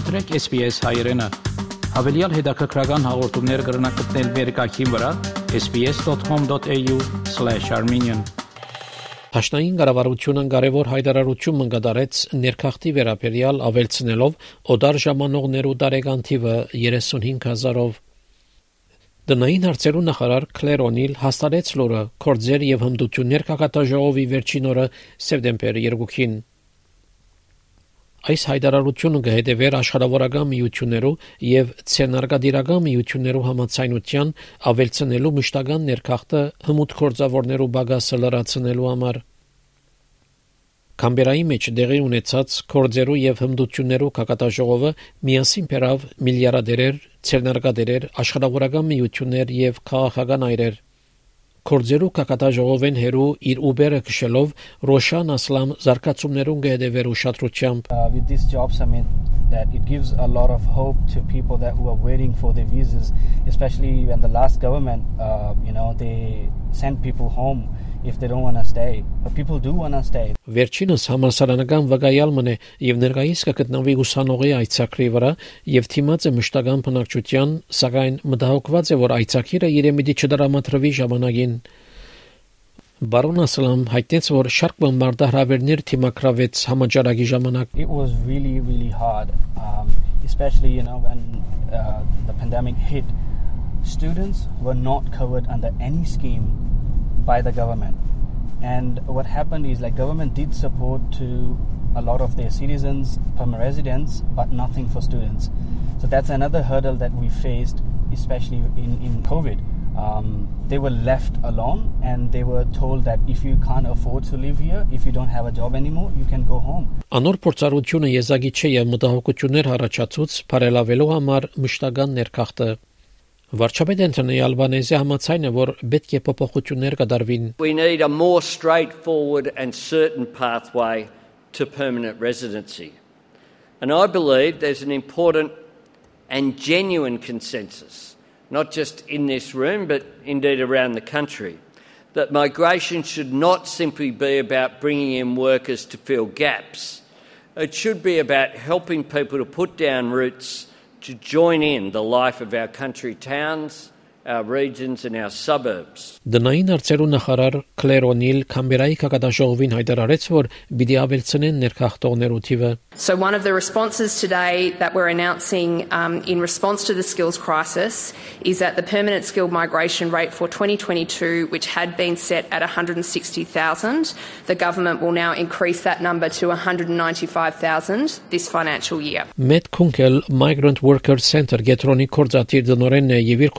մտրեք SPS հայրենը։ Հավելյալ հետաքրքրական հաղորդումներ կգրնակցնել վերկայքին վրա sps.com.au/armenian Պաշտային կառավարությունը կարևոր հայտարարություն մնկադարեց ներքախտի վերաբերյալ ավելցնելով օդար ժամանողներու տարեկան թիվը 35000-ով Դնային հարցերու նախարար Քլեր Օնիլ հաստատեց լուրը կորձեր եւ հմդություններ կակատաժողովի վերջին օրը սեպտեմբեր 2-ին Այս հայտարարությունը կհետևեր աշխարհավորական միություններու եւ ցերնարգադիրական միություններու համացայնության ավելցնելու մշտական ներքախտը հմուտ կորձավորներու բագասը լրացնելու համար։ Կամբերայի մեջ դեղի ունեցած կորձերու եւ հմդություններու կակատաժողովը միասին բերավ միլիարդերեր, ցերնարգադերեր, աշխարհավորական միություններ եւ քաղաքական այրեր Կորձերու կակատաժողովեն հերու իր ուբերը քշելով Ռոշան Ասլամ զարգացումներուն գեդեվեր ուշադրությամբ. With these jobs I mean that it gives a lot of hope to people that who are waiting for their visas especially when the last government uh, you know they sent people home if they don't want to stay. But people do want to stay. Վերջինս համալսարանական վկայալ մնե եւ ներկայիս կգտնվի ուսանողի այցակրի վրա եւ թիմած է մշտական բնակչության, սակայն մտահոգված է որ այցակիրը իրեմիդի չդրամատրվի ժամանակին Բարոն Ասլամ հայտնեց որ շարք բամբարդահրավերներ թիմակրավեց համաճարակի ժամանակ It was really really hard um, especially you know when uh, the pandemic hit students were not covered under any scheme by the government. And what happened is like government did support to a lot of their citizens, permanent residents, but nothing for students. So that's another hurdle that we faced, especially in, in COVID. Um, they were left alone and they were told that if you can't afford to live here, if you don't have a job anymore, you can go home. Անոր փորձառությունը եզակի չէ եւ մտահոգություններ առաջացուց բարելավելու համար մշտական ներքախտը Վարչապետ Անտոնի Ալբանեզի համաձայն է, որ պետք է փոփոխություններ կդարվին։ We need a more straightforward and certain pathway to permanent residency. And I believe there's an important and genuine consensus, not just in this room, but indeed around the country, that migration should not simply be about bringing in workers to fill gaps. It should be about helping people to put down roots to join in the life of our country towns, our regions and our suburbs. Դնային արծերու նախարար Քլեր Օնիլ Կամբերայի կակատաժողովին հայտարարեց, որ պիտի ավելցնեն ներքախտողներու թիվը So, one of the responses today that we're announcing um, in response to the skills crisis is that the permanent skilled migration rate for 2022, which had been set at 160,000, the government will now increase that number to 195,000 this financial year. Met Kunkel Migrant Worker Center գետրոնի կորզատիր դնորենն է եւ իր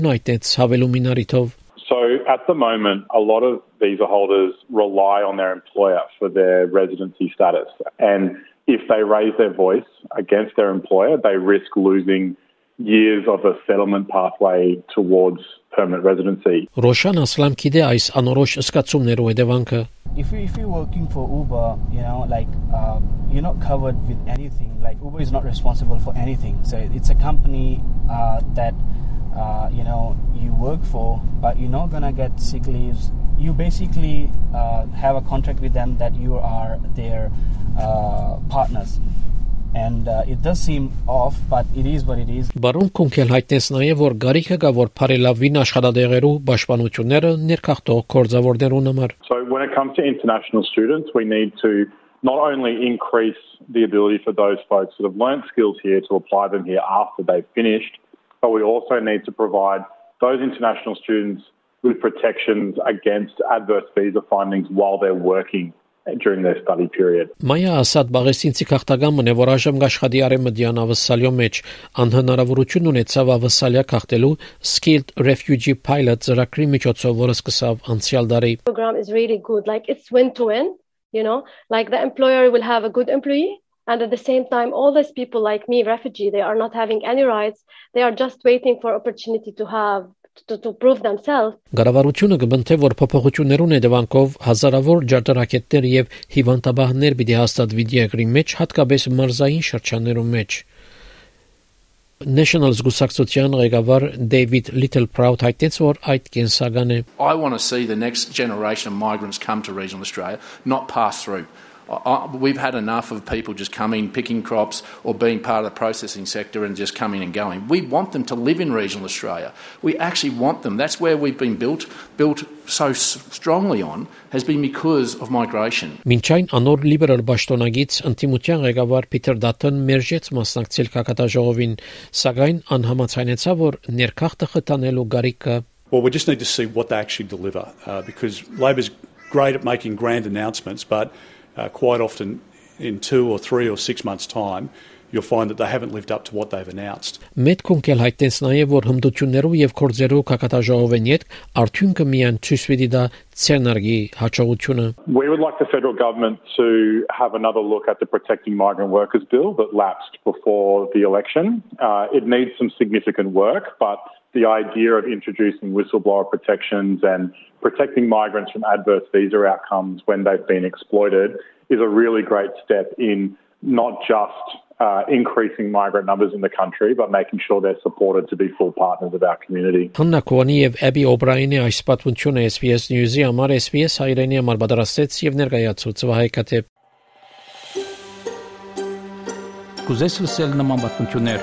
քոնագություն այդտենց հավելումինարիտով So at the moment, a lot of visa holders rely on their employer for their residency status. And if they raise their voice against their employer, they risk losing years of a settlement pathway towards permanent residency. Ռոշան Ասլամ կիդե այս անորոշ սկացումներու հետևանքը If, you, if you're working for Uber, you know, like um, you're not covered with anything. Like Uber is not responsible for anything. So it's a company uh, that uh, you know you work for, but you're not gonna get sick leaves. You basically uh, have a contract with them that you are their uh, partners. And uh, it does seem off, but it is what it is. Բարոն Կունքել հայտնեց նաև որ գարիքը կա որ բարելավին աշխատադեղերու պաշտպանությունները ներքախտող կորձավորներուն համար So when it comes to international students, we need to not only increase the ability for those folks that have learnt skills here to apply them here after they've finished, but we also need to provide those international students with protections against adverse visa findings while they're working during their study period. Մայա ասած բաղեսինցի քաղաքական մնե որ այժմ աշխատի արեմդյան ավսալյո մեջ անհնարավորություն ունեցավ ավսալյա քաղտելու skilled refugee pilot ծրագրի միջոցով որը սկսավ անցյալ տարի program is really good. Like it's win to win, you know, like the employer will have a good employee. And at the same time, all these people like me, refugee, they are not having any rights. They are just waiting for opportunity to have to, to prove themselves. Գարավարությունը կբնթե որ փոփոխություններուն հետևանքով հազարավոր ջարդարակետներ եւ հիվանդաբահներ պիտի հաստատվի դիագրի մեջ հատկապես մարզային շրջաններում մեջ National զգուշացության ղեկավար David Littleproud հայտնեց որ այդ կենսական է I want to see the next generation of migrants come to regional Australia, not pass through. I, we've had enough of people just coming, picking crops, or being part of the processing sector and just coming and going. We want them to live in regional Australia. We actually want them. That's where we've been built, built so strongly on, has been because of migration. Մինչայն անոր լիբերալ պաշտոնագից ընդդիմության ղեկավար Փիթեր Դատոն մերժեց մասնակցել կակատաժողովին, սակայն անհամաձայնեցավ, որ ներքախտը խթանելու գարիկը Well, we just need to see what they actually deliver uh, because Labor's great at making grand announcements, but uh, quite often in two or three or six months' time, you'll find that they haven't lived up to what they've announced. Մեդքոնք էլ հայտնեց նաև որ հմտություններով եւ կորձերով կակատաժողովեն յետ արդյունքը միան ցույց պիտի դա ցերնարգի հաջողությունը We would like the federal government to have another look at the protecting migrant workers bill that lapsed before the election. Uh, it needs some significant work, but the idea of introducing whistleblower protections and protecting migrants from adverse visa outcomes when they've been exploited is a really great step in not just uh, increasing migrant numbers in the country, but making sure they're supported to be full partners of our community. Հաննա Կոնի եւ Էբի Օբրայինի այս պատմությունը SPS News-ի համար SPS հայրենի համար պատրաստեց եւ ներկայացուց Վահե Կատեփ Կուզես լսել նման պատմություններ,